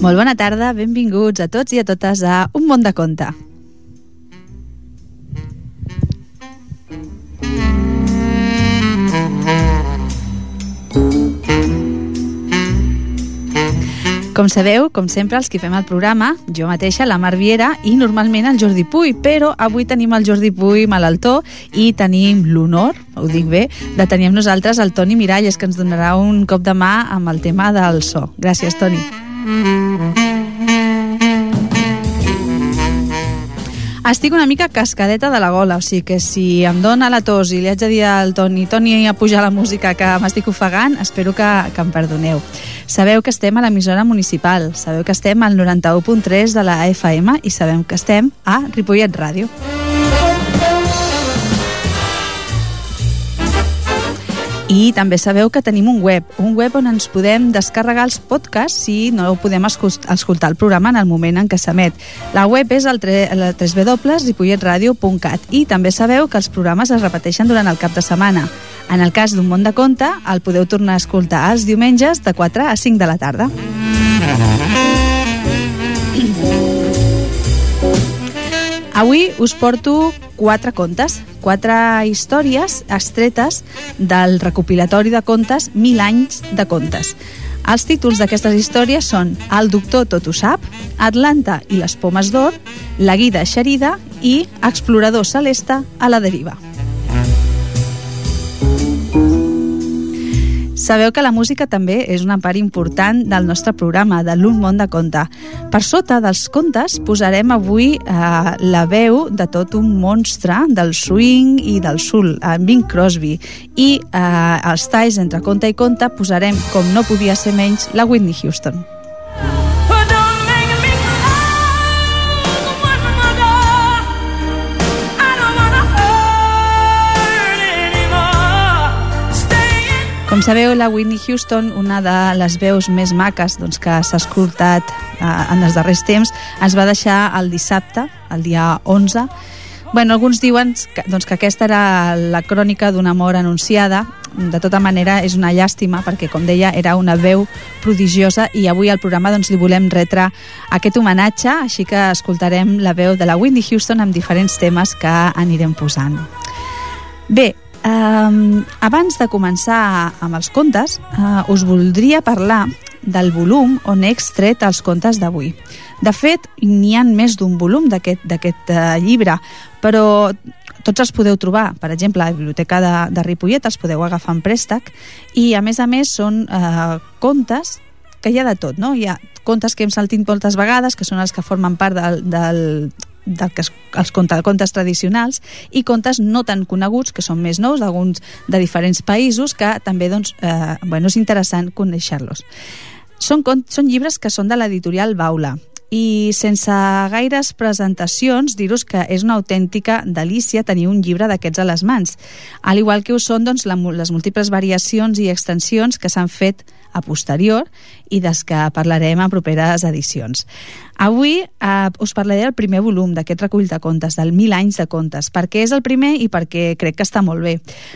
Molt bona tarda, benvinguts a tots i a totes a Un món de conte. Com sabeu, com sempre, els que fem el programa, jo mateixa, la Mar Viera, i normalment el Jordi Puy, però avui tenim el Jordi Puy malaltó i tenim l'honor, ho dic bé, de tenir amb nosaltres el Toni Miralles, que ens donarà un cop de mà amb el tema del so. Gràcies, Toni. Estic una mica cascadeta de la gola, o sigui que si em dóna la tos i li haig de dir al Toni Toni a pujar la música que m'estic ofegant, espero que, que em perdoneu. Sabeu que estem a l'emissora municipal, sabeu que estem al 91.3 de la FM i sabem que estem a Ripollet Ràdio. I també sabeu que tenim un web, un web on ens podem descarregar els podcasts si no podem escoltar el programa en el moment en què s'emet. La web és el www.ripolletradio.cat i també sabeu que els programes es repeteixen durant el cap de setmana. En el cas d'un món de conte, el podeu tornar a escoltar els diumenges de 4 a 5 de la tarda. Avui us porto quatre contes, quatre històries extretes del recopilatori de contes Mil anys de contes. Els títols d'aquestes històries són El doctor tot ho sap, Atlanta i les pomes d'or, La guida xerida i Explorador celeste a la deriva. Sabeu que la música també és una part important del nostre programa, de l'Un món de conte. Per sota dels contes posarem avui eh, la veu de tot un monstre del swing i del soul, en Bing Crosby. I eh, els talls entre conte i conte posarem, com no podia ser menys, la Whitney Houston. Com sabeu, la Whitney Houston, una de les veus més maques doncs, que s'ha escoltat eh, en els darrers temps, ens va deixar el dissabte, el dia 11. Bueno, alguns diuen que, doncs, que aquesta era la crònica d'una mort anunciada. De tota manera, és una llàstima perquè, com deia, era una veu prodigiosa i avui al programa doncs, li volem retre aquest homenatge, així que escoltarem la veu de la Whitney Houston amb diferents temes que anirem posant. Bé, Um, abans de començar amb els contes, uh, us voldria parlar del volum on he extret els contes d'avui. De fet, n'hi han més d'un volum d'aquest uh, llibre, però tots els podeu trobar, per exemple, a la biblioteca de, de Ripollet els podeu agafar en préstec i a més a més són uh, contes que hi ha de tot, no? Hi ha contes que hem sentit moltes vegades, que són els que formen part del, del, del que es, els contes, tradicionals i contes no tan coneguts, que són més nous, alguns de diferents països, que també doncs, eh, bueno, és interessant conèixer-los. Són, són llibres que són de l'editorial Baula i sense gaires presentacions dir-vos que és una autèntica delícia tenir un llibre d'aquests a les mans, al igual que ho són doncs, les múltiples variacions i extensions que s'han fet a posterior i des que parlarem a properes edicions. Avui eh, us parlaré del primer volum d'aquest recull de contes, del Mil anys de contes, perquè és el primer i perquè crec que està molt bé.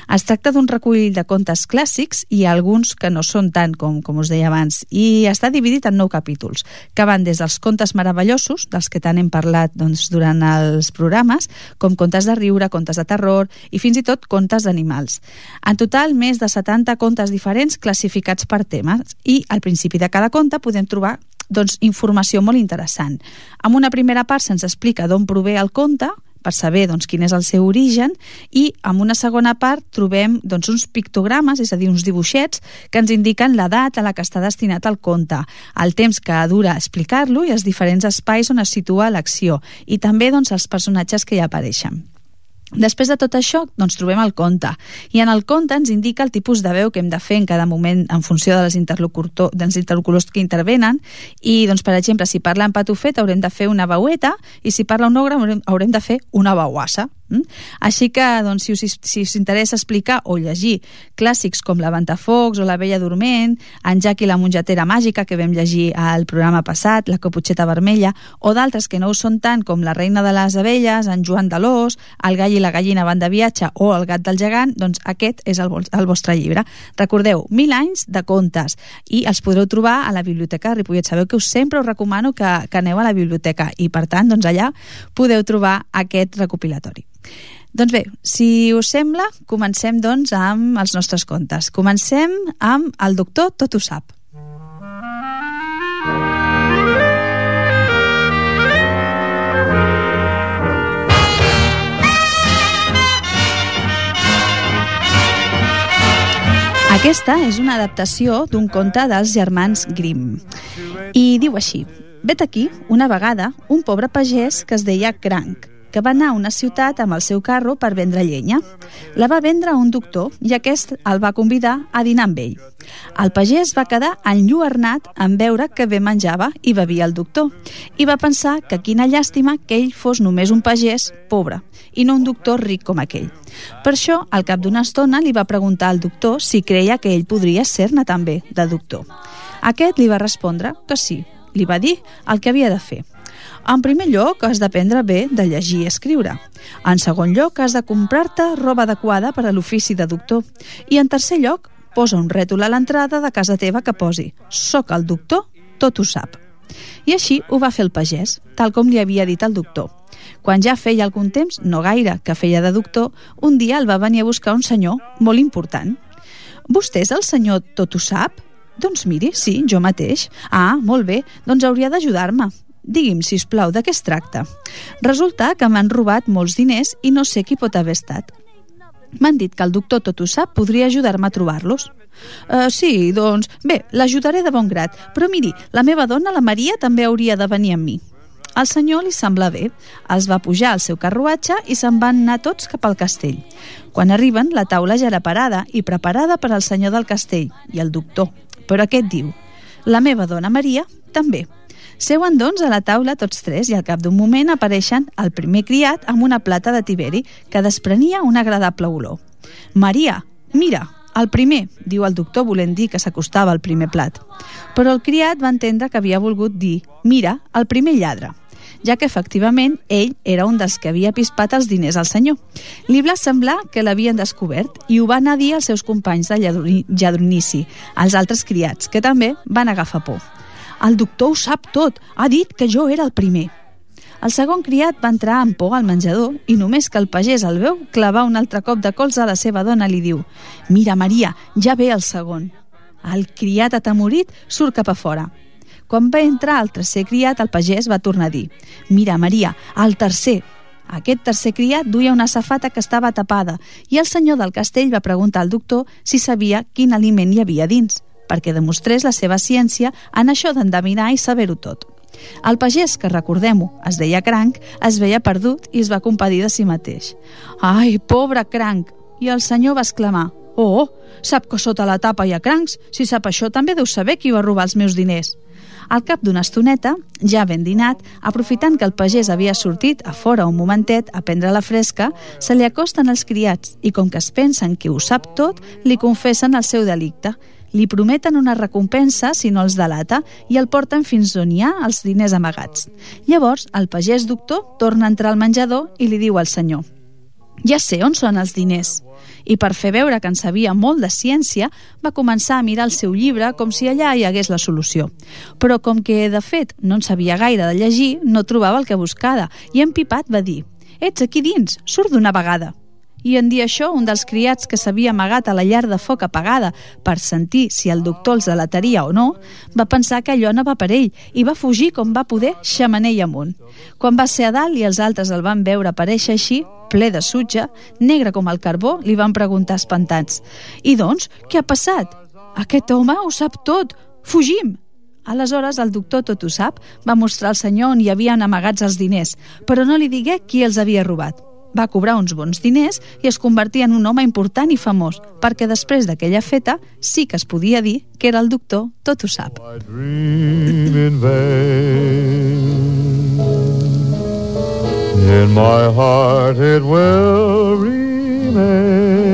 Es tracta d'un recull de contes clàssics i alguns que no són tant, com, com us deia abans, i està dividit en nou capítols, que van des dels contes meravellosos, dels que tant hem parlat doncs, durant els programes, com contes de riure, contes de terror i fins i tot contes d'animals. En total, més de 70 contes diferents classificats per temes i al principi de cada conte podem trobar doncs, informació molt interessant. En una primera part se'ns explica d'on prové el conte, per saber doncs, quin és el seu origen i en una segona part trobem doncs, uns pictogrames, és a dir, uns dibuixets que ens indiquen l'edat a la que està destinat el conte, el temps que dura explicar-lo i els diferents espais on es situa l'acció i també doncs, els personatges que hi apareixen. Després de tot això, doncs trobem el conte. I en el conte ens indica el tipus de veu que hem de fer en cada moment en funció de les dels interlocutors que intervenen. I, doncs, per exemple, si parla en patufet haurem de fer una veueta i si parla un ogre haurem, haurem de fer una veuassa. Mm? Així que, doncs, si us, si us interessa explicar o llegir clàssics com La Ventafocs o La Bella Dorment, En Jack i la mongetera màgica, que vam llegir al programa passat, La Caputxeta Vermella, o d'altres que no ho són tant com La Reina de les Abelles, En Joan de l'Os, El gall i la gallina van de viatge o El gat del gegant, doncs aquest és el, el vostre llibre. Recordeu, mil anys de contes i els podreu trobar a la Biblioteca de Ripollet. Sabeu que us sempre us recomano que, que aneu a la biblioteca i, per tant, doncs allà podeu trobar aquest recopilatori. Doncs bé, si us sembla, comencem doncs amb els nostres contes. Comencem amb El doctor tot ho sap. Aquesta és una adaptació d'un conte dels germans Grimm. I diu així, vet aquí, una vegada, un pobre pagès que es deia Cranc, que va anar a una ciutat amb el seu carro per vendre llenya. La va vendre a un doctor i aquest el va convidar a dinar amb ell. El pagès va quedar enlluernat en veure que bé menjava i bevia el doctor i va pensar que quina llàstima que ell fos només un pagès pobre i no un doctor ric com aquell. Per això, al cap d'una estona, li va preguntar al doctor si creia que ell podria ser-ne també de doctor. Aquest li va respondre que sí, li va dir el que havia de fer. En primer lloc, has d'aprendre bé de llegir i escriure. En segon lloc, has de comprar-te roba adequada per a l'ofici de doctor. I en tercer lloc, posa un rètol a l'entrada de casa teva que posi «Soc el doctor, tot ho sap». I així ho va fer el pagès, tal com li havia dit el doctor. Quan ja feia algun temps, no gaire, que feia de doctor, un dia el va venir a buscar un senyor molt important. «Vostè és el senyor tot ho sap?» Doncs miri, sí, jo mateix. Ah, molt bé, doncs hauria d'ajudar-me. Digui'm, si us plau, de què es tracta? Resulta que m'han robat molts diners i no sé qui pot haver estat. M'han dit que el doctor tot ho sap podria ajudar-me a trobar-los. Uh, sí, doncs, bé, l'ajudaré de bon grat, però miri, la meva dona, la Maria, també hauria de venir amb mi. Al senyor li sembla bé. Els va pujar al seu carruatge i se'n van anar tots cap al castell. Quan arriben, la taula ja era parada i preparada per al senyor del castell i el doctor. Però aquest diu, la meva dona Maria també. Seuen, doncs, a la taula tots tres i al cap d'un moment apareixen el primer criat amb una plata de tiberi que desprenia una agradable olor. Maria, mira, el primer, diu el doctor volent dir que s'acostava al primer plat. Però el criat va entendre que havia volgut dir mira, el primer lladre ja que efectivament ell era un dels que havia pispat els diners al senyor. Li va semblar que l'havien descobert i ho van a dir als seus companys de lladronici, als altres criats, que també van agafar por. El doctor ho sap tot, ha dit que jo era el primer. El segon criat va entrar amb por al menjador i només que el pagès el veu clavar un altre cop de colze a la seva dona li diu «Mira, Maria, ja ve el segon». El criat atemorit surt cap a fora. Quan va entrar el tercer criat, el pagès va tornar a dir «Mira, Maria, el tercer». Aquest tercer criat duia una safata que estava tapada i el senyor del castell va preguntar al doctor si sabia quin aliment hi havia dins perquè demostrés la seva ciència en això d'endevinar i saber-ho tot. El pagès, que recordem-ho, es deia Cranc, es veia perdut i es va compadir de si mateix. Ai, pobre Cranc! I el senyor va exclamar, Oh, sap que sota la tapa hi ha crancs? Si sap això, també deu saber qui va robar els meus diners. Al cap d'una estoneta, ja ben dinat, aprofitant que el pagès havia sortit a fora un momentet a prendre la fresca, se li acosten els criats i, com que es pensen que ho sap tot, li confessen el seu delicte li prometen una recompensa si no els delata i el porten fins on hi ha els diners amagats. Llavors, el pagès doctor torna a entrar al menjador i li diu al senyor ja sé on són els diners. I per fer veure que en sabia molt de ciència, va començar a mirar el seu llibre com si allà hi hagués la solució. Però com que, de fet, no en sabia gaire de llegir, no trobava el que buscava i empipat va dir «Ets aquí dins, surt d'una vegada». I en dir això, un dels criats que s'havia amagat a la llar de foc apagada per sentir si el doctor els delataria o no, va pensar que allò no va per ell i va fugir com va poder xamanell amunt. Quan va ser a dalt i els altres el van veure aparèixer així, ple de sutge, negre com el carbó, li van preguntar espantats. I doncs, què ha passat? Aquest home ho sap tot. Fugim! Aleshores, el doctor tot ho sap, va mostrar al senyor on hi havien amagats els diners, però no li digué qui els havia robat va cobrar uns bons diners i es convertia en un home important i famós, perquè després d'aquella feta sí que es podia dir que era el doctor tot ho sap. In my heart it will remain.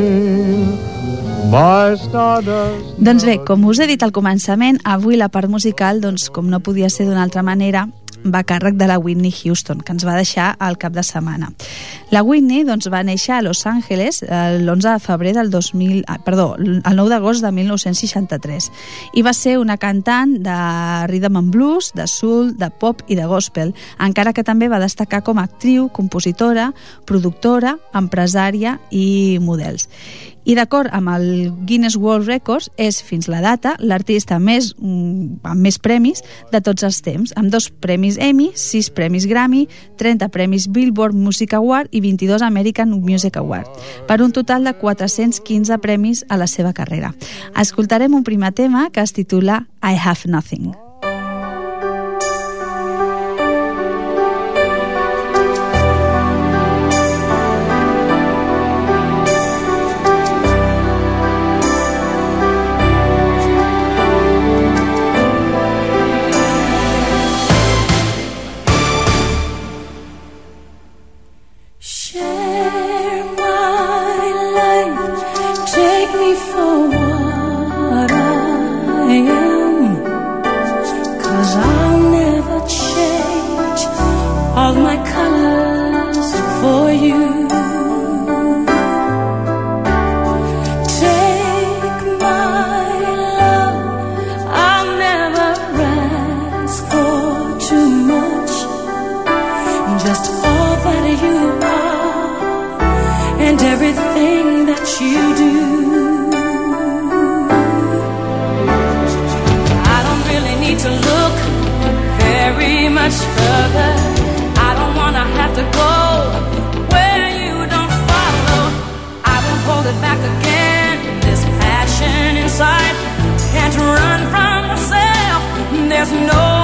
Doncs bé, com us he dit al començament, avui la part musical, doncs, com no podia ser d'una altra manera, va a càrrec de la Whitney Houston, que ens va deixar al cap de setmana. La Whitney doncs, va néixer a Los Angeles l'11 de febrer del 2000, ah, perdó, el 9 d'agost de 1963 i va ser una cantant de rhythm and blues, de soul, de pop i de gospel, encara que també va destacar com a actriu, compositora, productora, empresària i models i d'acord amb el Guinness World Records és fins la data l'artista més, mm, amb més premis de tots els temps, amb dos premis Emmy, sis premis Grammy, 30 premis Billboard Music Award i 22 American Music Award, per un total de 415 premis a la seva carrera. Escoltarem un primer tema que es titula I Have Nothing. much further. I don't wanna have to go where you don't follow. I won't hold it back again. This passion inside can't run from myself. There's no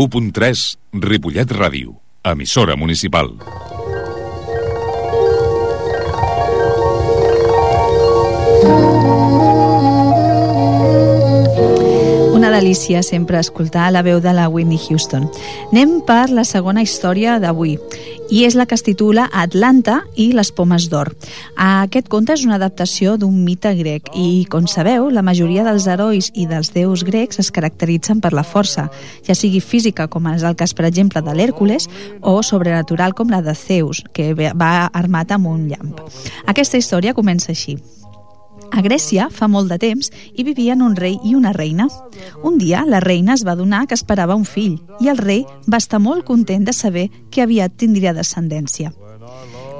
91.3, Ripollet Ràdio, emissora municipal. delícia sempre escoltar la veu de la Whitney Houston. Anem per la segona història d'avui i és la que es titula Atlanta i les pomes d'or. Aquest conte és una adaptació d'un mite grec i, com sabeu, la majoria dels herois i dels déus grecs es caracteritzen per la força, ja sigui física, com és el cas, per exemple, de l'Hèrcules, o sobrenatural, com la de Zeus, que va armat amb un llamp. Aquesta història comença així. A Grècia, fa molt de temps, hi vivien un rei i una reina. Un dia, la reina es va donar que esperava un fill i el rei va estar molt content de saber que aviat tindria descendència.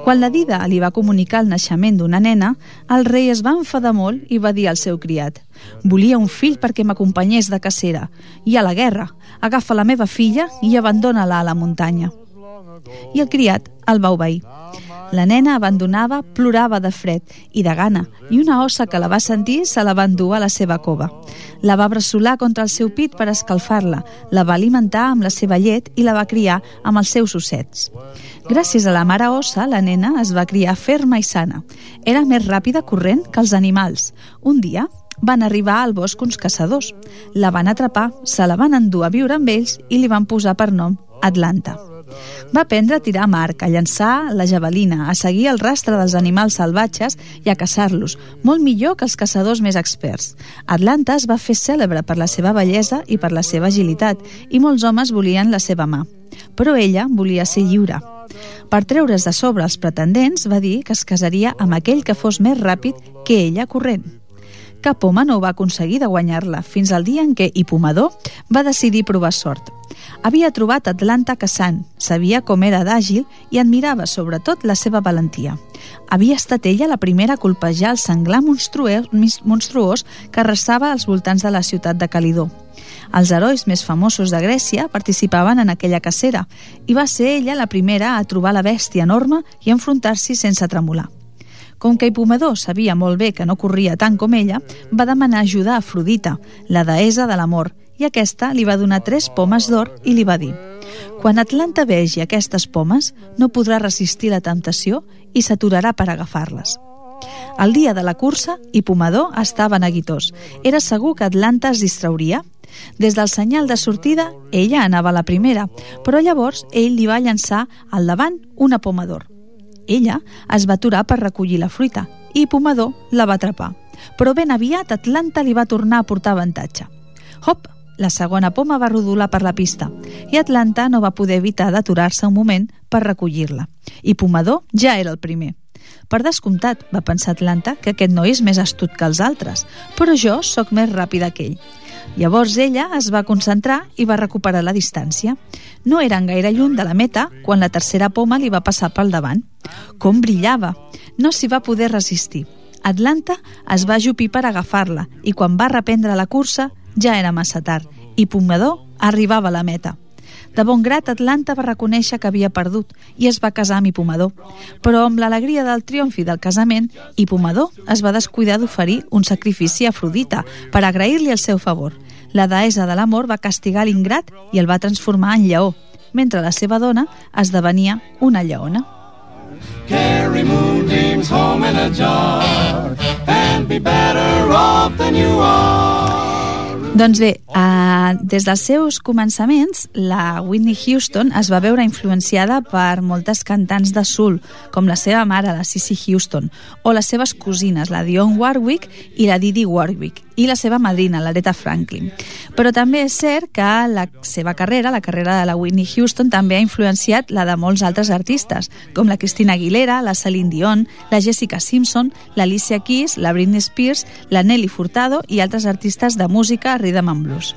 Quan la dida li va comunicar el naixement d'una nena, el rei es va enfadar molt i va dir al seu criat «Volia un fill perquè m'acompanyés de cacera i a la guerra. Agafa la meva filla i abandona-la a la muntanya». I el criat el va obeir. La nena abandonava, plorava de fred i de gana, i una ossa que la va sentir se la va endur a la seva cova. La va bressolar contra el seu pit per escalfar-la, la va alimentar amb la seva llet i la va criar amb els seus ossets. Gràcies a la mare ossa, la nena es va criar ferma i sana. Era més ràpida corrent que els animals. Un dia, van arribar al bosc uns caçadors. La van atrapar, se la van endur a viure amb ells i li van posar per nom Atlanta. Va aprendre a tirar amb arc, a llançar la javelina, a seguir el rastre dels animals salvatges i a caçar-los, molt millor que els caçadors més experts. Atlanta es va fer cèlebre per la seva bellesa i per la seva agilitat, i molts homes volien la seva mà. Però ella volia ser lliure. Per treure's de sobre els pretendents, va dir que es casaria amb aquell que fos més ràpid que ella corrent. Cap home no va aconseguir de guanyar-la, fins al dia en què Hipomador va decidir provar sort. Havia trobat Atlanta caçant, sabia com era d'àgil i admirava sobretot la seva valentia. Havia estat ella la primera a colpejar el senglar monstruós que arrasava als voltants de la ciutat de Calidó. Els herois més famosos de Grècia participaven en aquella cacera i va ser ella la primera a trobar la bèstia enorme i enfrontar-s'hi sense tremolar. Com que Hipomador sabia molt bé que no corria tant com ella, va demanar ajuda a Afrodita, la deessa de l'amor, i aquesta li va donar tres pomes d'or i li va dir «Quan Atlanta vegi aquestes pomes, no podrà resistir la temptació i s'aturarà per agafar-les». El dia de la cursa, Hipomador estava neguitós. Era segur que Atlanta es distrauria. Des del senyal de sortida, ella anava a la primera, però llavors ell li va llançar al davant una poma d'or. Ella es va aturar per recollir la fruita i Pomador la va atrapar. Però ben aviat Atlanta li va tornar a portar avantatge. Hop, la segona poma va rodolar per la pista i Atlanta no va poder evitar d'aturar-se un moment per recollir-la. I Pomador ja era el primer. Per descomptat, va pensar Atlanta, que aquest noi és més astut que els altres, però jo sóc més ràpida que ell. Llavors ella es va concentrar i va recuperar la distància. No eren gaire lluny de la meta quan la tercera poma li va passar pel davant. Com brillava! No s'hi va poder resistir. Atlanta es va ajupir per agafar-la i quan va reprendre la cursa ja era massa tard i Pomador arribava a la meta. De bon grat, Atlanta va reconèixer que havia perdut i es va casar amb Hipomador. Però amb l'alegria del triomf i del casament, Hipomador es va descuidar d'oferir un sacrifici a Afrodita per agrair-li el seu favor. La deessa de l'amor va castigar l'ingrat i el va transformar en lleó, mentre la seva dona esdevenia una lleona. Carry moonbeams home in a jar and be better off than you are. Doncs bé, uh, des dels seus començaments, la Whitney Houston es va veure influenciada per moltes cantants de soul, com la seva mare, la Cissy Houston, o les seves cosines, la Dionne Warwick i la Didi Warwick, i la seva madrina, l'Aretha Franklin. Però també és cert que la seva carrera, la carrera de la Whitney Houston, també ha influenciat la de molts altres artistes, com la Christina Aguilera, la Celine Dion, la Jessica Simpson, l'Alicia Keys, la Britney Spears, la Nelly Furtado i altres artistes de música rhythm and blues.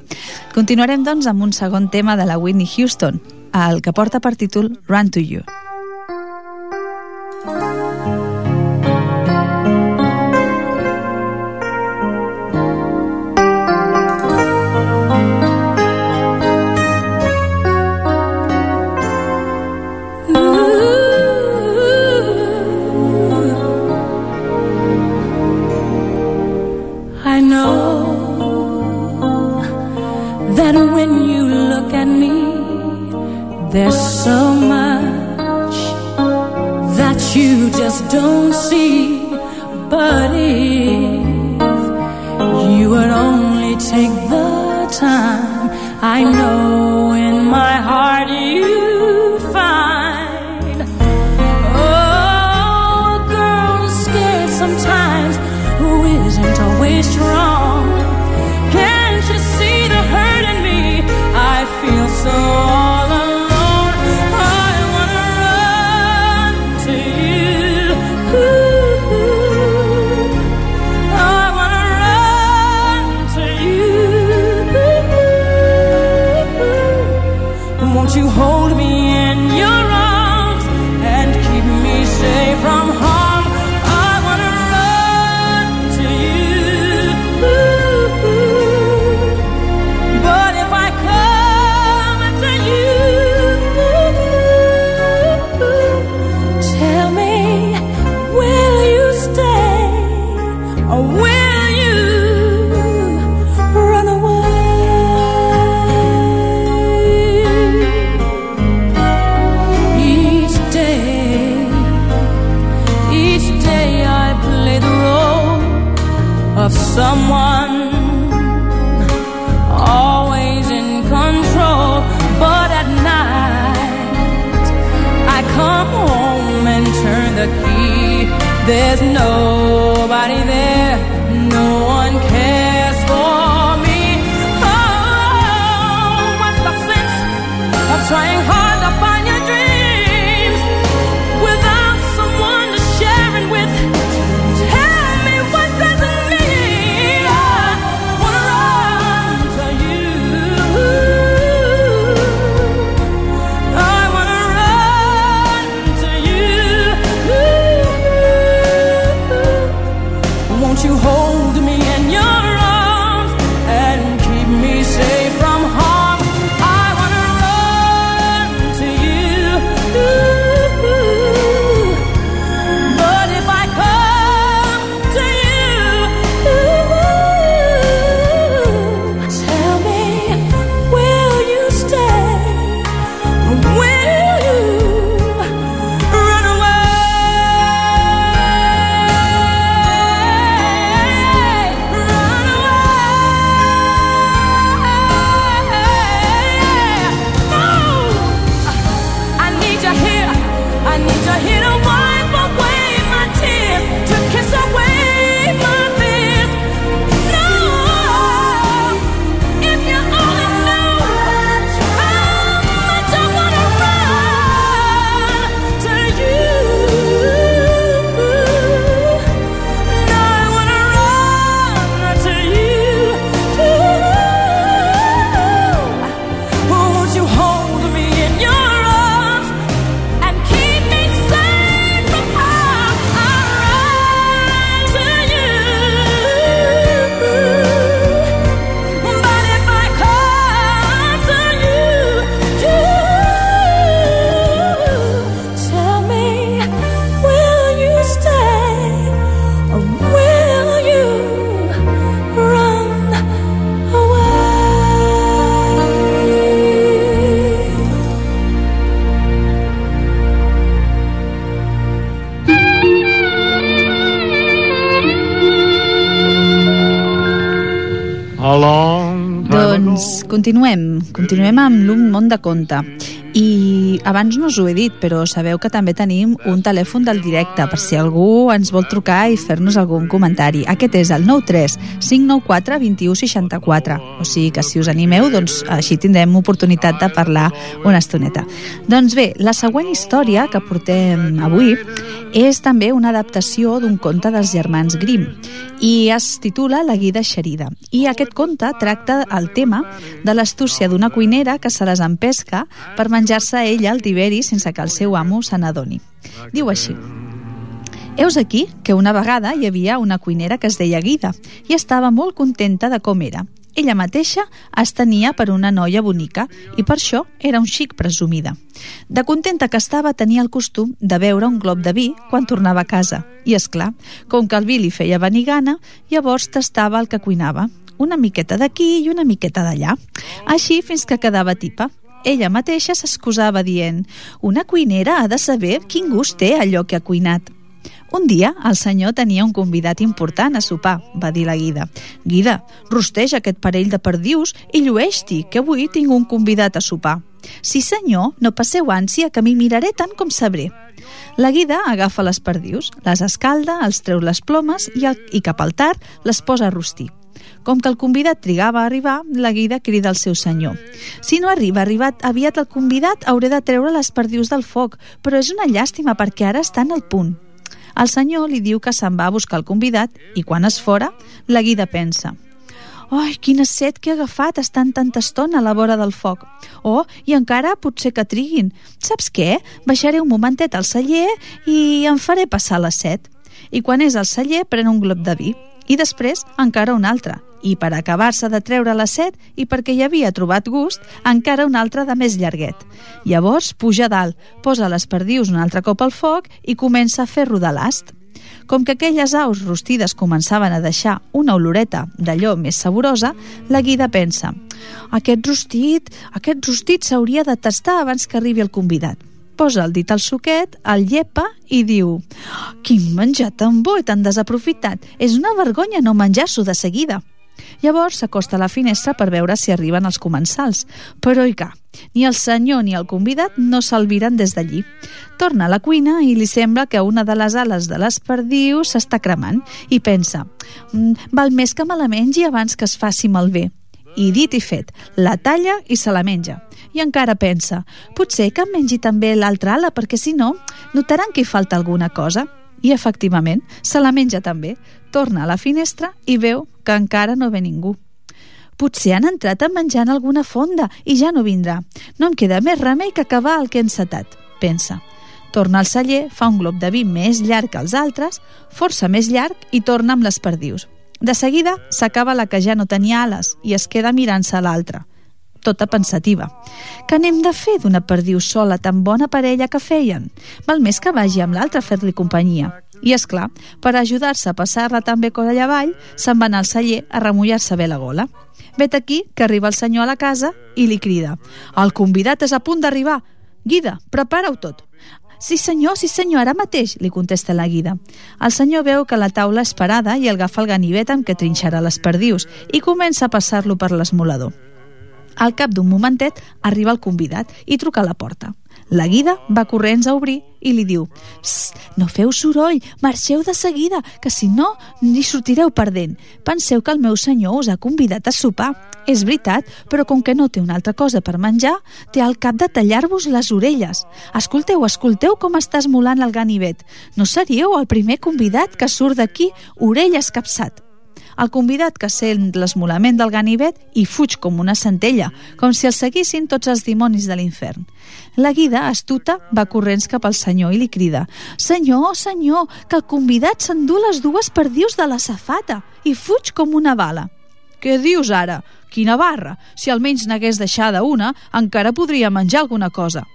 Continuarem, doncs, amb un segon tema de la Whitney Houston, el que porta per títol Run to You. There's so much that you just don't see. But if you would only take the time, I know in my heart. Doncs continuem, continuem amb l'Un món de conte. I abans no us ho he dit, però sabeu que també tenim un telèfon del directe per si algú ens vol trucar i fer-nos algun comentari. Aquest és el 93 594 2164. O sigui que si us animeu, doncs així tindrem oportunitat de parlar una estoneta. Doncs bé, la següent història que portem avui és també una adaptació d'un conte dels germans Grimm i es titula La guida xerida. I aquest conte tracta el tema de l'astúcia d'una cuinera que se les empesca per menjar-se ella el tiberi sense que el seu amo se n'adoni. Diu així. Heus aquí que una vegada hi havia una cuinera que es deia Guida i estava molt contenta de com era. Ella mateixa es tenia per una noia bonica i per això era un xic presumida. De contenta que estava tenia el costum de beure un glob de vi quan tornava a casa. I és clar, com que el vi li feia venir gana, llavors tastava el que cuinava. Una miqueta d'aquí i una miqueta d'allà. Així fins que quedava tipa. Ella mateixa s'excusava dient «Una cuinera ha de saber quin gust té allò que ha cuinat». Un dia, el senyor tenia un convidat important a sopar, va dir la Guida. Guida, rosteja aquest parell de perdius i llueix-t'hi, que avui tinc un convidat a sopar. Sí, senyor, no passeu ànsia, que m'hi miraré tant com sabré. La guida agafa les perdius, les escalda, els treu les plomes i, el, i cap al tard les posa a rostir. Com que el convidat trigava a arribar, la guida crida al seu senyor. Si no arriba arribat aviat el convidat, hauré de treure les perdius del foc, però és una llàstima perquè ara estan al punt. El senyor li diu que se'n va a buscar el convidat i quan és fora, la guida pensa Ai, quina set que he agafat estant tanta estona a la vora del foc. Oh, i encara potser que triguin. Saps què? Baixaré un momentet al celler i em faré passar la set. I quan és al celler, pren un glob de vi. I després, encara un altre. I per acabar-se de treure la set, i perquè hi havia trobat gust, encara un altre de més llarguet. Llavors, puja dalt, posa les perdius un altre cop al foc i comença a fer rodar l'ast. Com que aquelles aus rostides començaven a deixar una oloreta d'allò més saborosa, la guida pensa aquest rostit, aquest rostit s'hauria de tastar abans que arribi el convidat. Posa el dit al suquet, el llepa i diu quin menjar tan bo i tan desaprofitat, és una vergonya no menjar-s'ho de seguida. Llavors s'acosta a la finestra per veure si arriben els comensals, però i ca, ni el senyor ni el convidat no s'alviren des d'allí. Torna a la cuina i li sembla que una de les ales de les perdius s'està cremant i pensa mm, val més que me la mengi abans que es faci malbé. I dit i fet, la talla i se la menja. I encara pensa, potser que em mengi també l'altra ala perquè si no, notaran que hi falta alguna cosa. I efectivament, se la menja també. Torna a la finestra i veu que encara no ve ningú. Potser han entrat a menjar en alguna fonda i ja no vindrà. No em queda més remei que acabar el que he encetat, pensa. Torna al celler, fa un glob de vi més llarg que els altres, força més llarg i torna amb les perdius. De seguida s'acaba la que ja no tenia ales i es queda mirant-se l'altra tota pensativa. Què n'hem de fer d'una perdiu sola tan bona parella que feien? Val més que vagi amb l'altra a fer-li companyia. I, és clar, per ajudar-se a passar-la tan bé coll avall, se'n va anar al celler a remullar-se bé la gola. Vet aquí que arriba el senyor a la casa i li crida «El convidat és a punt d'arribar! Guida, prepara-ho tot!» Sí senyor, sí senyor, ara mateix, li contesta la guida. El senyor veu que la taula és parada i agafa el ganivet amb què trinxarà les perdius i comença a passar-lo per l'esmolador. Al cap d'un momentet arriba el convidat i truca a la porta. La guida va corrents a obrir i li diu no feu soroll, marxeu de seguida, que si no, ni sortireu perdent. Penseu que el meu senyor us ha convidat a sopar. És veritat, però com que no té una altra cosa per menjar, té al cap de tallar-vos les orelles. Escolteu, escolteu com està esmolant el ganivet. No seríeu el primer convidat que surt d'aquí orella escapçat. El convidat que sent l'esmolament del ganivet i fuig com una centella, com si el seguissin tots els dimonis de l'infern. La guida, astuta, va corrents cap al senyor i li crida «Senyor, senyor, que el convidat s'endú les dues perdius de la safata i fuig com una bala». «Què dius ara? Quina barra! Si almenys n'hagués deixada una, encara podria menjar alguna cosa».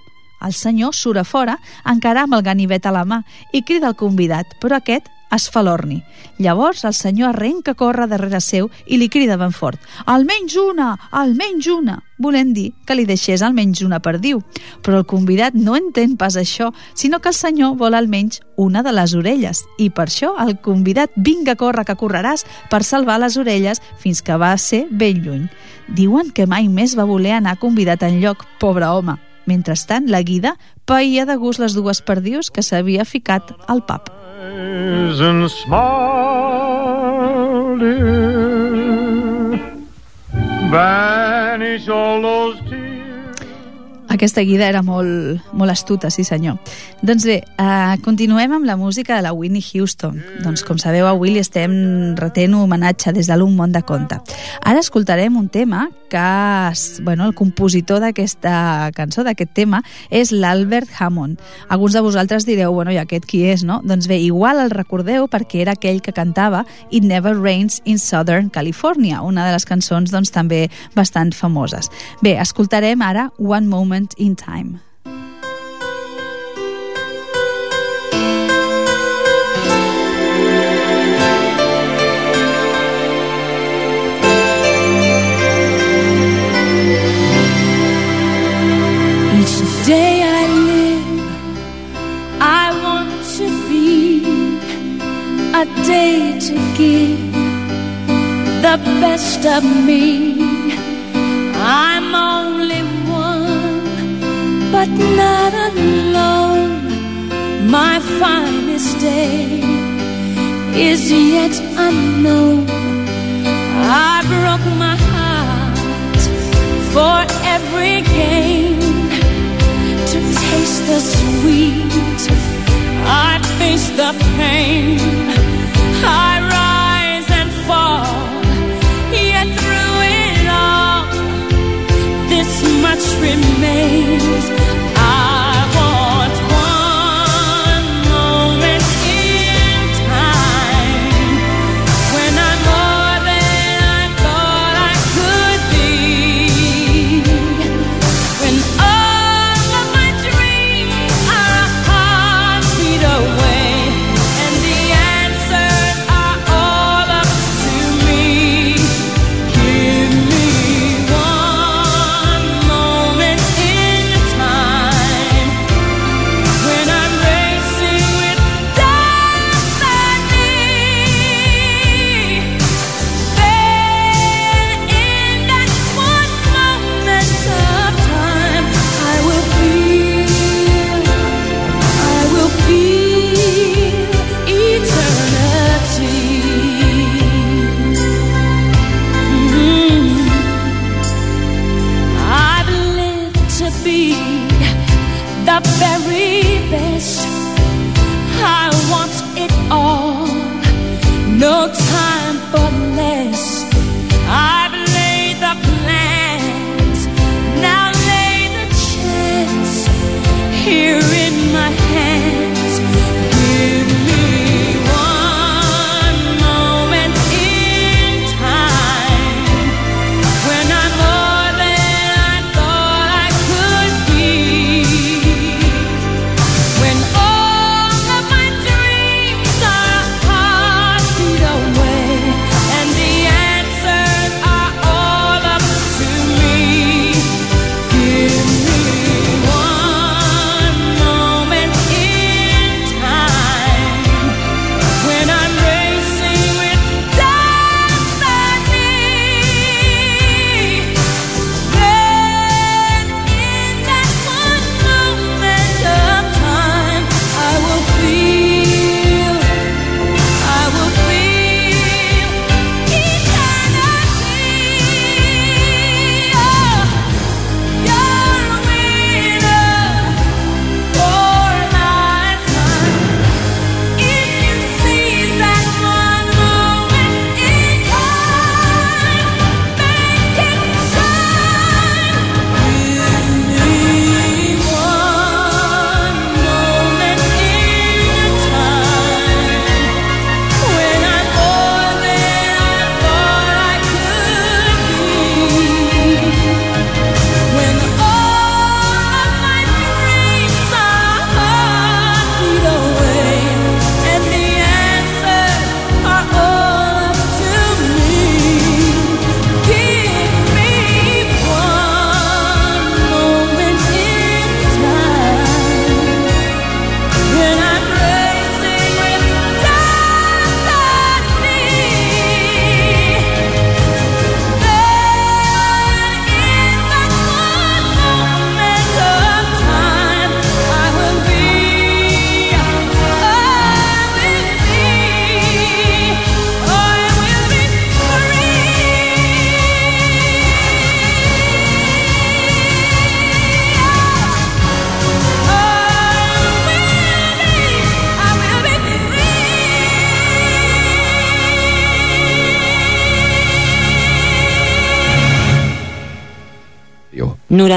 El senyor surt a fora, encara amb el ganivet a la mà, i crida al convidat, però aquest es fa l'orni. Llavors el senyor arrenca a córrer darrere seu i li crida ben fort «Almenys una! Almenys una!» volent dir que li deixés almenys una perdiu. Però el convidat no entén pas això, sinó que el senyor vol almenys una de les orelles. I per això el convidat «Vinga, corre, que correràs!» per salvar les orelles fins que va ser ben lluny. Diuen que mai més va voler anar convidat en lloc, pobre home. Mentrestant, la guida païa de gust les dues perdius que s'havia ficat al pap. Eyes and smile, dear. Vanish all those Aquesta guida era molt, molt astuta, sí senyor. Doncs bé, uh, continuem amb la música de la Whitney Houston. Doncs com sabeu, avui li estem retent un homenatge des de l'Un món de conte. Ara escoltarem un tema que, bueno, el compositor d'aquesta cançó, d'aquest tema, és l'Albert Hammond. Alguns de vosaltres direu, bueno, i aquest qui és, no? Doncs bé, igual el recordeu perquè era aquell que cantava It Never Rains in Southern California, una de les cançons doncs, també bastant famoses. Bé, escoltarem ara One Moment moment in time. day I live, I want to be a day to give the best of me. I'm only but not alone. My finest day is yet unknown. I broke my heart for every gain to taste the sweet. I face the pain. I rise and fall, yet through it all, this much remains.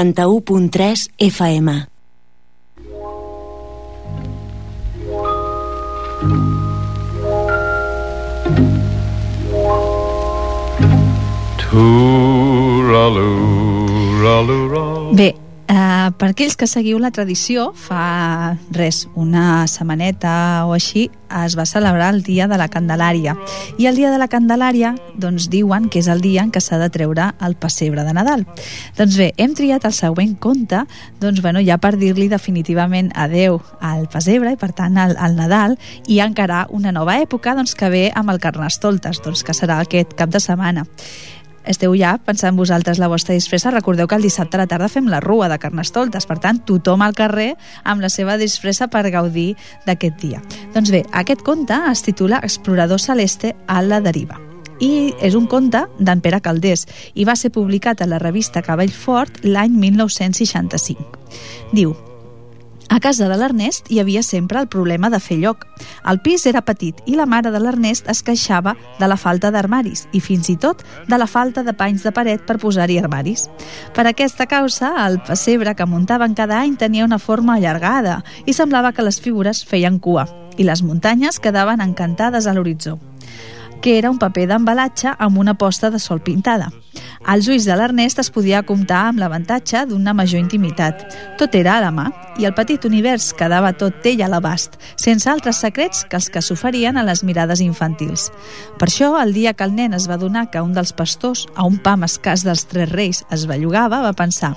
91.3 FM. Bé, eh, per aquells que seguiu la tradició, fa res, una setmaneta o així, es va celebrar el Dia de la Candelària. I el Dia de la Candelària, doncs diuen que és el dia en què s'ha de treure el pessebre de Nadal. Doncs bé, hem triat el següent conte, doncs bueno, ja per dir-li definitivament adeu al pessebre i per tant al, al Nadal i encarar una nova època doncs, que ve amb el Carnestoltes, doncs, que serà aquest cap de setmana esteu ja pensant vosaltres la vostra disfressa, recordeu que el dissabte a la tarda fem la rua de Carnestoltes, per tant, tothom al carrer amb la seva disfressa per gaudir d'aquest dia. Doncs bé, aquest conte es titula Explorador celeste a la deriva i és un conte d'en Pere Caldés i va ser publicat a la revista Cavall Fort l'any 1965. Diu, a casa de l'Ernest hi havia sempre el problema de fer lloc. El pis era petit i la mare de l'Ernest es queixava de la falta d'armaris i fins i tot de la falta de panys de paret per posar-hi armaris. Per aquesta causa, el pessebre que muntaven cada any tenia una forma allargada i semblava que les figures feien cua i les muntanyes quedaven encantades a l'horitzó que era un paper d'embalatge amb una posta de sol pintada. Als ulls de l'Ernest es podia comptar amb l'avantatge d'una major intimitat. Tot era a la mà i el petit univers quedava tot ell a l'abast, sense altres secrets que els que s'oferien a les mirades infantils. Per això, el dia que el nen es va donar que un dels pastors, a un pam escàs dels Tres Reis, es bellugava, va pensar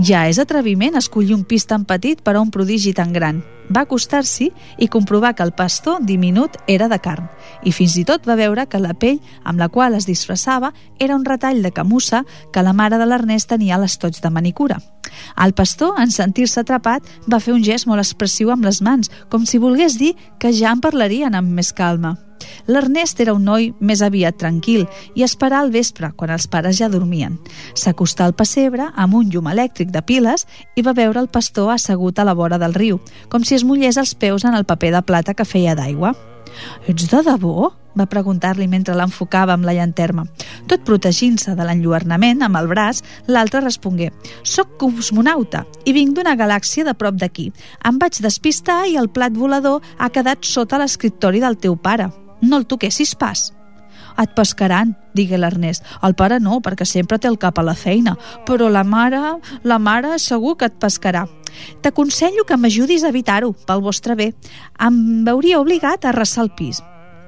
ja és atreviment escollir un pis tan petit per a un prodigi tan gran va acostar-s'hi i comprovar que el pastor diminut era de carn i fins i tot va veure que la pell amb la qual es disfressava era un retall de camussa que la mare de l'Ernest tenia a l'estoig de manicura. El pastor, en sentir-se atrapat, va fer un gest molt expressiu amb les mans, com si volgués dir que ja en parlarien amb més calma. L'Ernest era un noi més aviat tranquil i esperà al vespre, quan els pares ja dormien. S'acostà al pessebre amb un llum elèctric de piles i va veure el pastor assegut a la vora del riu, com si es mullés els peus en el paper de plata que feia d'aigua. Ets de debò? Va preguntar-li mentre l'enfocava amb la llanterna. Tot protegint-se de l'enlluernament amb el braç, l'altre respongué «Soc cosmonauta i vinc d'una galàxia de prop d'aquí. Em vaig despistar i el plat volador ha quedat sota l'escriptori del teu pare. No el toquessis pas». Et pescaran, digué l'Ernest. El pare no, perquè sempre té el cap a la feina, però la mare, la mare segur que et pescarà. T'aconsello que m'ajudis a evitar-ho, pel vostre bé. Em veuria obligat a arrasar el pis.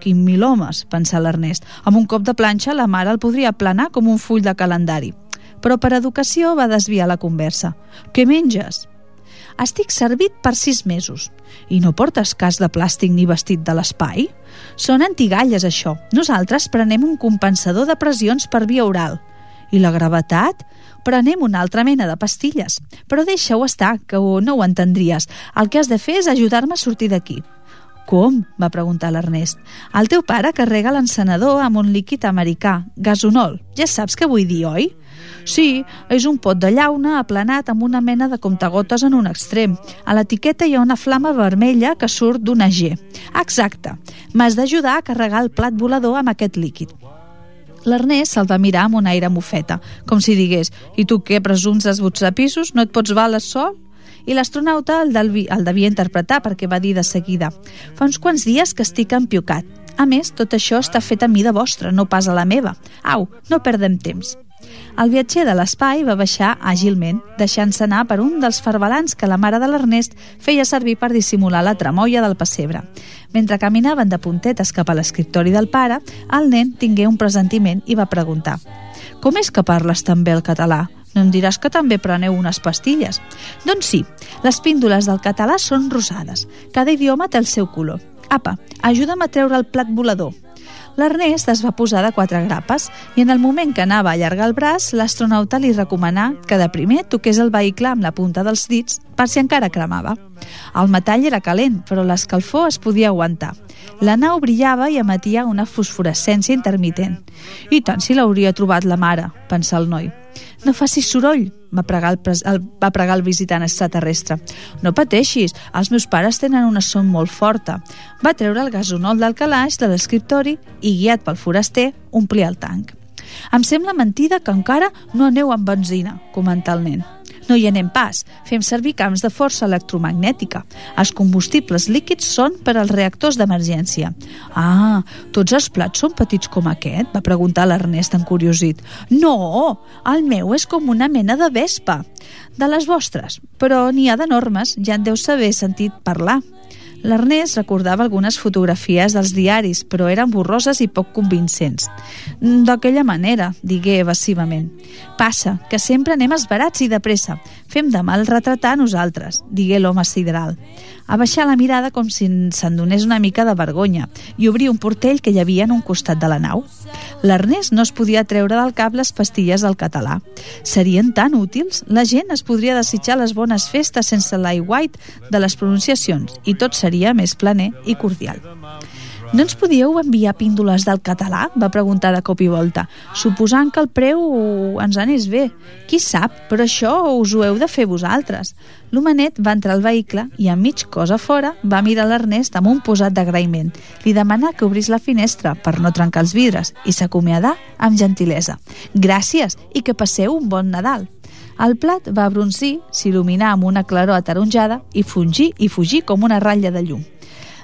Quin mil homes, pensà l'Ernest. Amb un cop de planxa la mare el podria planar com un full de calendari. Però per educació va desviar la conversa. Què menges? Estic servit per sis mesos. I no portes cas de plàstic ni vestit de l'espai? Són antigalles, això. Nosaltres prenem un compensador de pressions per via oral. I la gravetat? Prenem una altra mena de pastilles. Però deixa-ho estar, que no ho entendries. El que has de fer és ajudar-me a sortir d'aquí. Com? va preguntar l'Ernest. El teu pare carrega l'encenedor amb un líquid americà, gasonol. Ja saps què vull dir, oi? Sí, és un pot de llauna aplanat amb una mena de comptagotes en un extrem. A l'etiqueta hi ha una flama vermella que surt d'una G. Exacte. M'has d'ajudar a carregar el plat volador amb aquest líquid. L'Ernest se'l va mirar amb un aire mofeta, com si digués «I tu què, presums desbuts de pisos? No et pots valer sol?» I l'astronauta el, delvi, el devia interpretar perquè va dir de seguida «Fa uns quants dies que estic empiocat. A més, tot això està fet a mida vostra, no pas a la meva. Au, no perdem temps». El viatger de l'espai va baixar àgilment, deixant-se anar per un dels farbalans que la mare de l'Ernest feia servir per dissimular la tremolla del pessebre. Mentre caminaven de puntetes cap a l'escriptori del pare, el nen tingué un presentiment i va preguntar «Com és que parles tan bé el català? No em diràs que també preneu unes pastilles? Doncs sí, les píndoles del català són rosades. Cada idioma té el seu color. Apa, ajuda'm a treure el plat volador. L'Ernest es va posar de quatre grapes i en el moment que anava a allargar el braç, l'astronauta li recomanà que de primer toqués el vehicle amb la punta dels dits per si encara cremava. El metall era calent, però l'escalfor es podia aguantar. La nau brillava i emetia una fosforescència intermitent. I tant si l'hauria trobat la mare, pensà el noi. No facis soroll, va pregar el, el, va pregar el visitant extraterrestre. No pateixis, els meus pares tenen una son molt forta. Va treure el gasonol del calaix de l'escriptori i, guiat pel foraster, omplia el tanc. Em sembla mentida que encara no aneu amb benzina, comenta el nen. No hi anem pas. Fem servir camps de força electromagnètica. Els combustibles líquids són per als reactors d'emergència. Ah, tots els plats són petits com aquest? Va preguntar l'Ernest encuriosit. No, el meu és com una mena de vespa. De les vostres, però n'hi ha d'enormes, ja en deus saber sentit parlar. L'Ernest recordava algunes fotografies dels diaris, però eren borroses i poc convincents. D'aquella manera, digué evasivament. Passa, que sempre anem esbarats i de pressa. Fem de mal retratar nosaltres, digué l'home sideral. Abaixar la mirada com si se'n donés una mica de vergonya i obrir un portell que hi havia en un costat de la nau. L'Ernest no es podia treure del cap les pastilles del català. Serien tan útils? La gent es podria desitjar les bones festes sense l'aiguait de les pronunciacions i tot seria més planer i cordial. No ens podíeu enviar píndoles del català? va preguntar de cop i volta, suposant que el preu ens anés bé. Qui sap, però això us ho heu de fer vosaltres. L'homenet va entrar al vehicle i a mig cosa fora va mirar l'Ernest amb un posat d'agraïment. Li demanà que obrís la finestra per no trencar els vidres i s'acomiadà amb gentilesa. Gràcies i que passeu un bon Nadal. El plat va broncir, s'il·luminar amb una claror ataronjada i fugir i fugir com una ratlla de llum.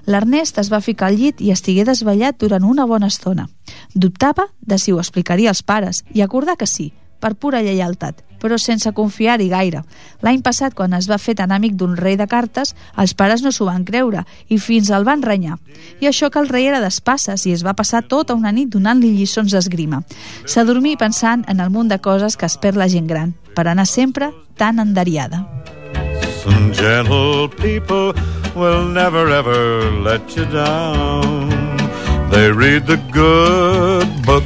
L'Ernest es va ficar al llit i estigué desvetllat durant una bona estona. Dubtava de si ho explicaria als pares i acordà que sí, per pura lleialtat, però sense confiar-hi gaire. L'any passat, quan es va fer tan amic d'un rei de cartes, els pares no s'ho van creure i fins el van renyar. I això que el rei era d'espasses i es va passar tota una nit donant-li lliçons d'esgrima. S'adormí pensant en el munt de coses que es perd la gent gran, per anar sempre tan enderiada. Some gentle people will never ever let you down. They read the good book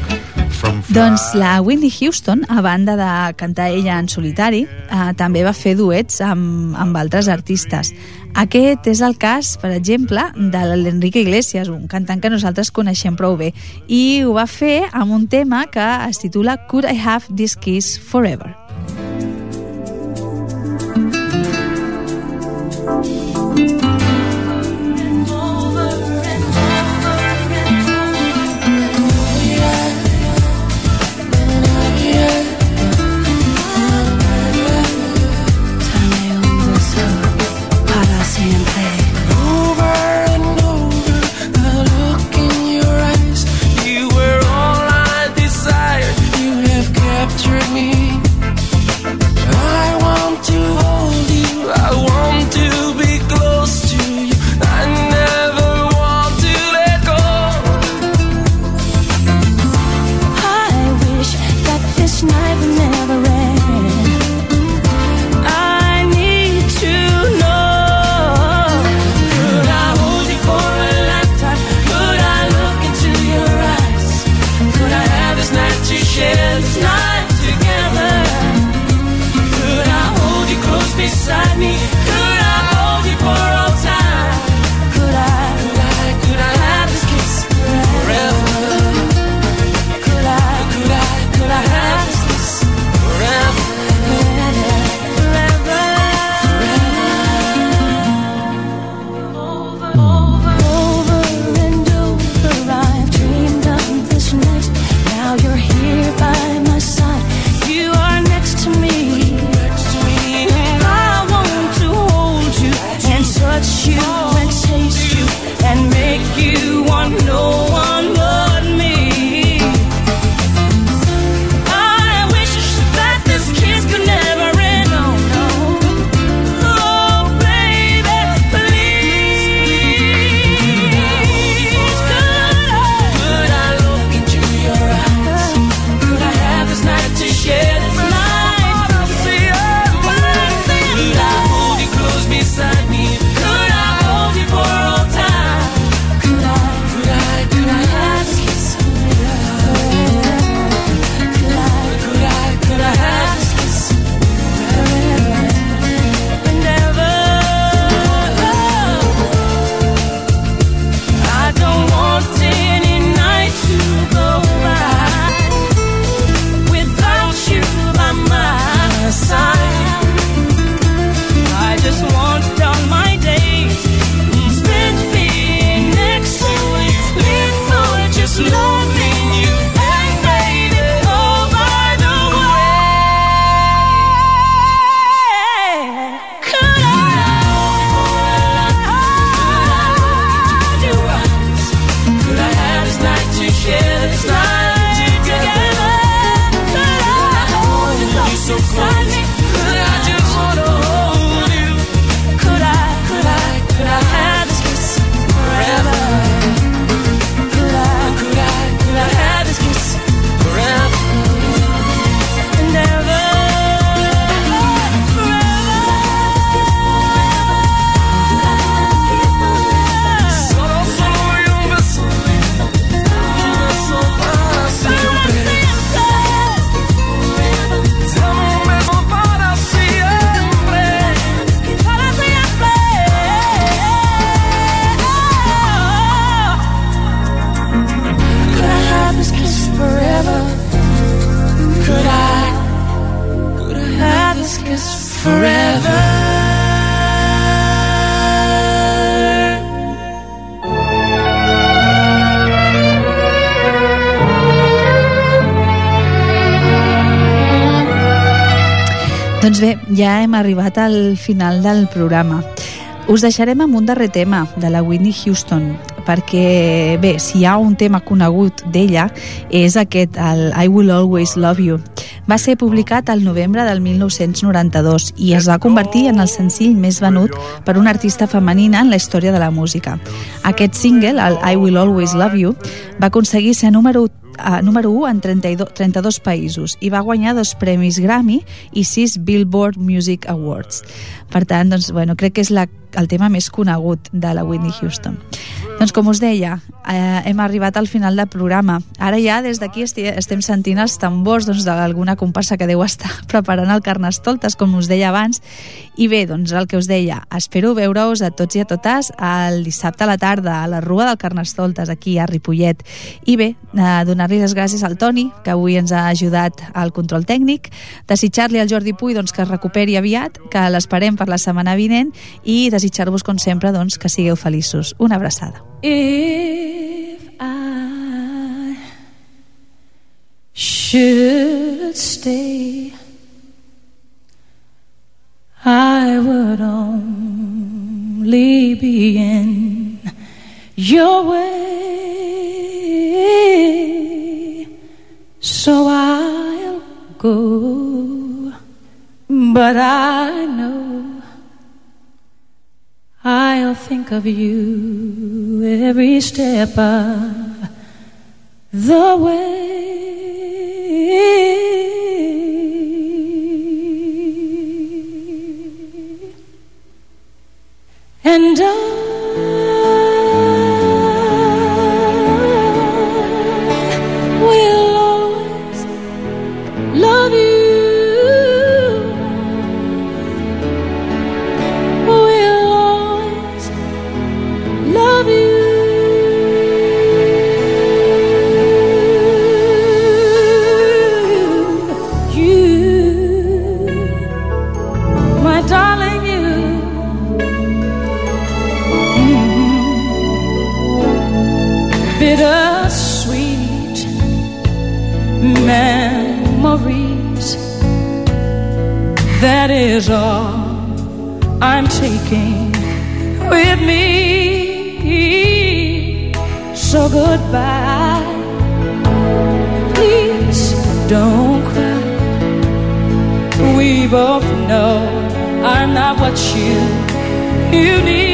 Doncs la Whitney Houston, a banda de cantar ella en solitari, eh, també va fer duets amb, amb altres artistes. Aquest és el cas, per exemple, de l'Enrique Iglesias, un cantant que nosaltres coneixem prou bé, i ho va fer amb un tema que es titula Could I Have This Kiss Forever? Ja hem arribat al final del programa. Us deixarem amb un darrer tema de la Whitney Houston, perquè, bé, si hi ha un tema conegut d'ella, és aquest, el I Will Always Love You. Va ser publicat al novembre del 1992 i es va convertir en el senzill més venut per una artista femenina en la història de la música. Aquest single, el I Will Always Love You, va aconseguir ser número uh, número 1 en 32, 32 països i va guanyar dos premis Grammy i sis Billboard Music Awards. Per tant, doncs, bueno, crec que és la, el tema més conegut de la Whitney Houston. Doncs com us deia, eh, hem arribat al final del programa. Ara ja des d'aquí esti- estem sentint els tambors doncs, d'alguna comparsa que deu estar preparant el Carnestoltes, com us deia abans. I bé, doncs el que us deia, espero veure-us a tots i a totes el dissabte a la tarda a la Rua del Carnestoltes, aquí a Ripollet. I bé, eh, donar-li les gràcies al Toni, que avui ens ha ajudat al control tècnic, desitjar-li al Jordi Puy doncs, que es recuperi aviat, que l'esperem per la setmana vinent i desitjar-vos, com sempre, doncs, que sigueu feliços. Una abraçada. If I should stay, I would only be in your way. So I'll go, but I know. I'll think of you every step of the way. And I is all I'm taking with me. So goodbye. Please don't cry. We both know I'm not what you you need.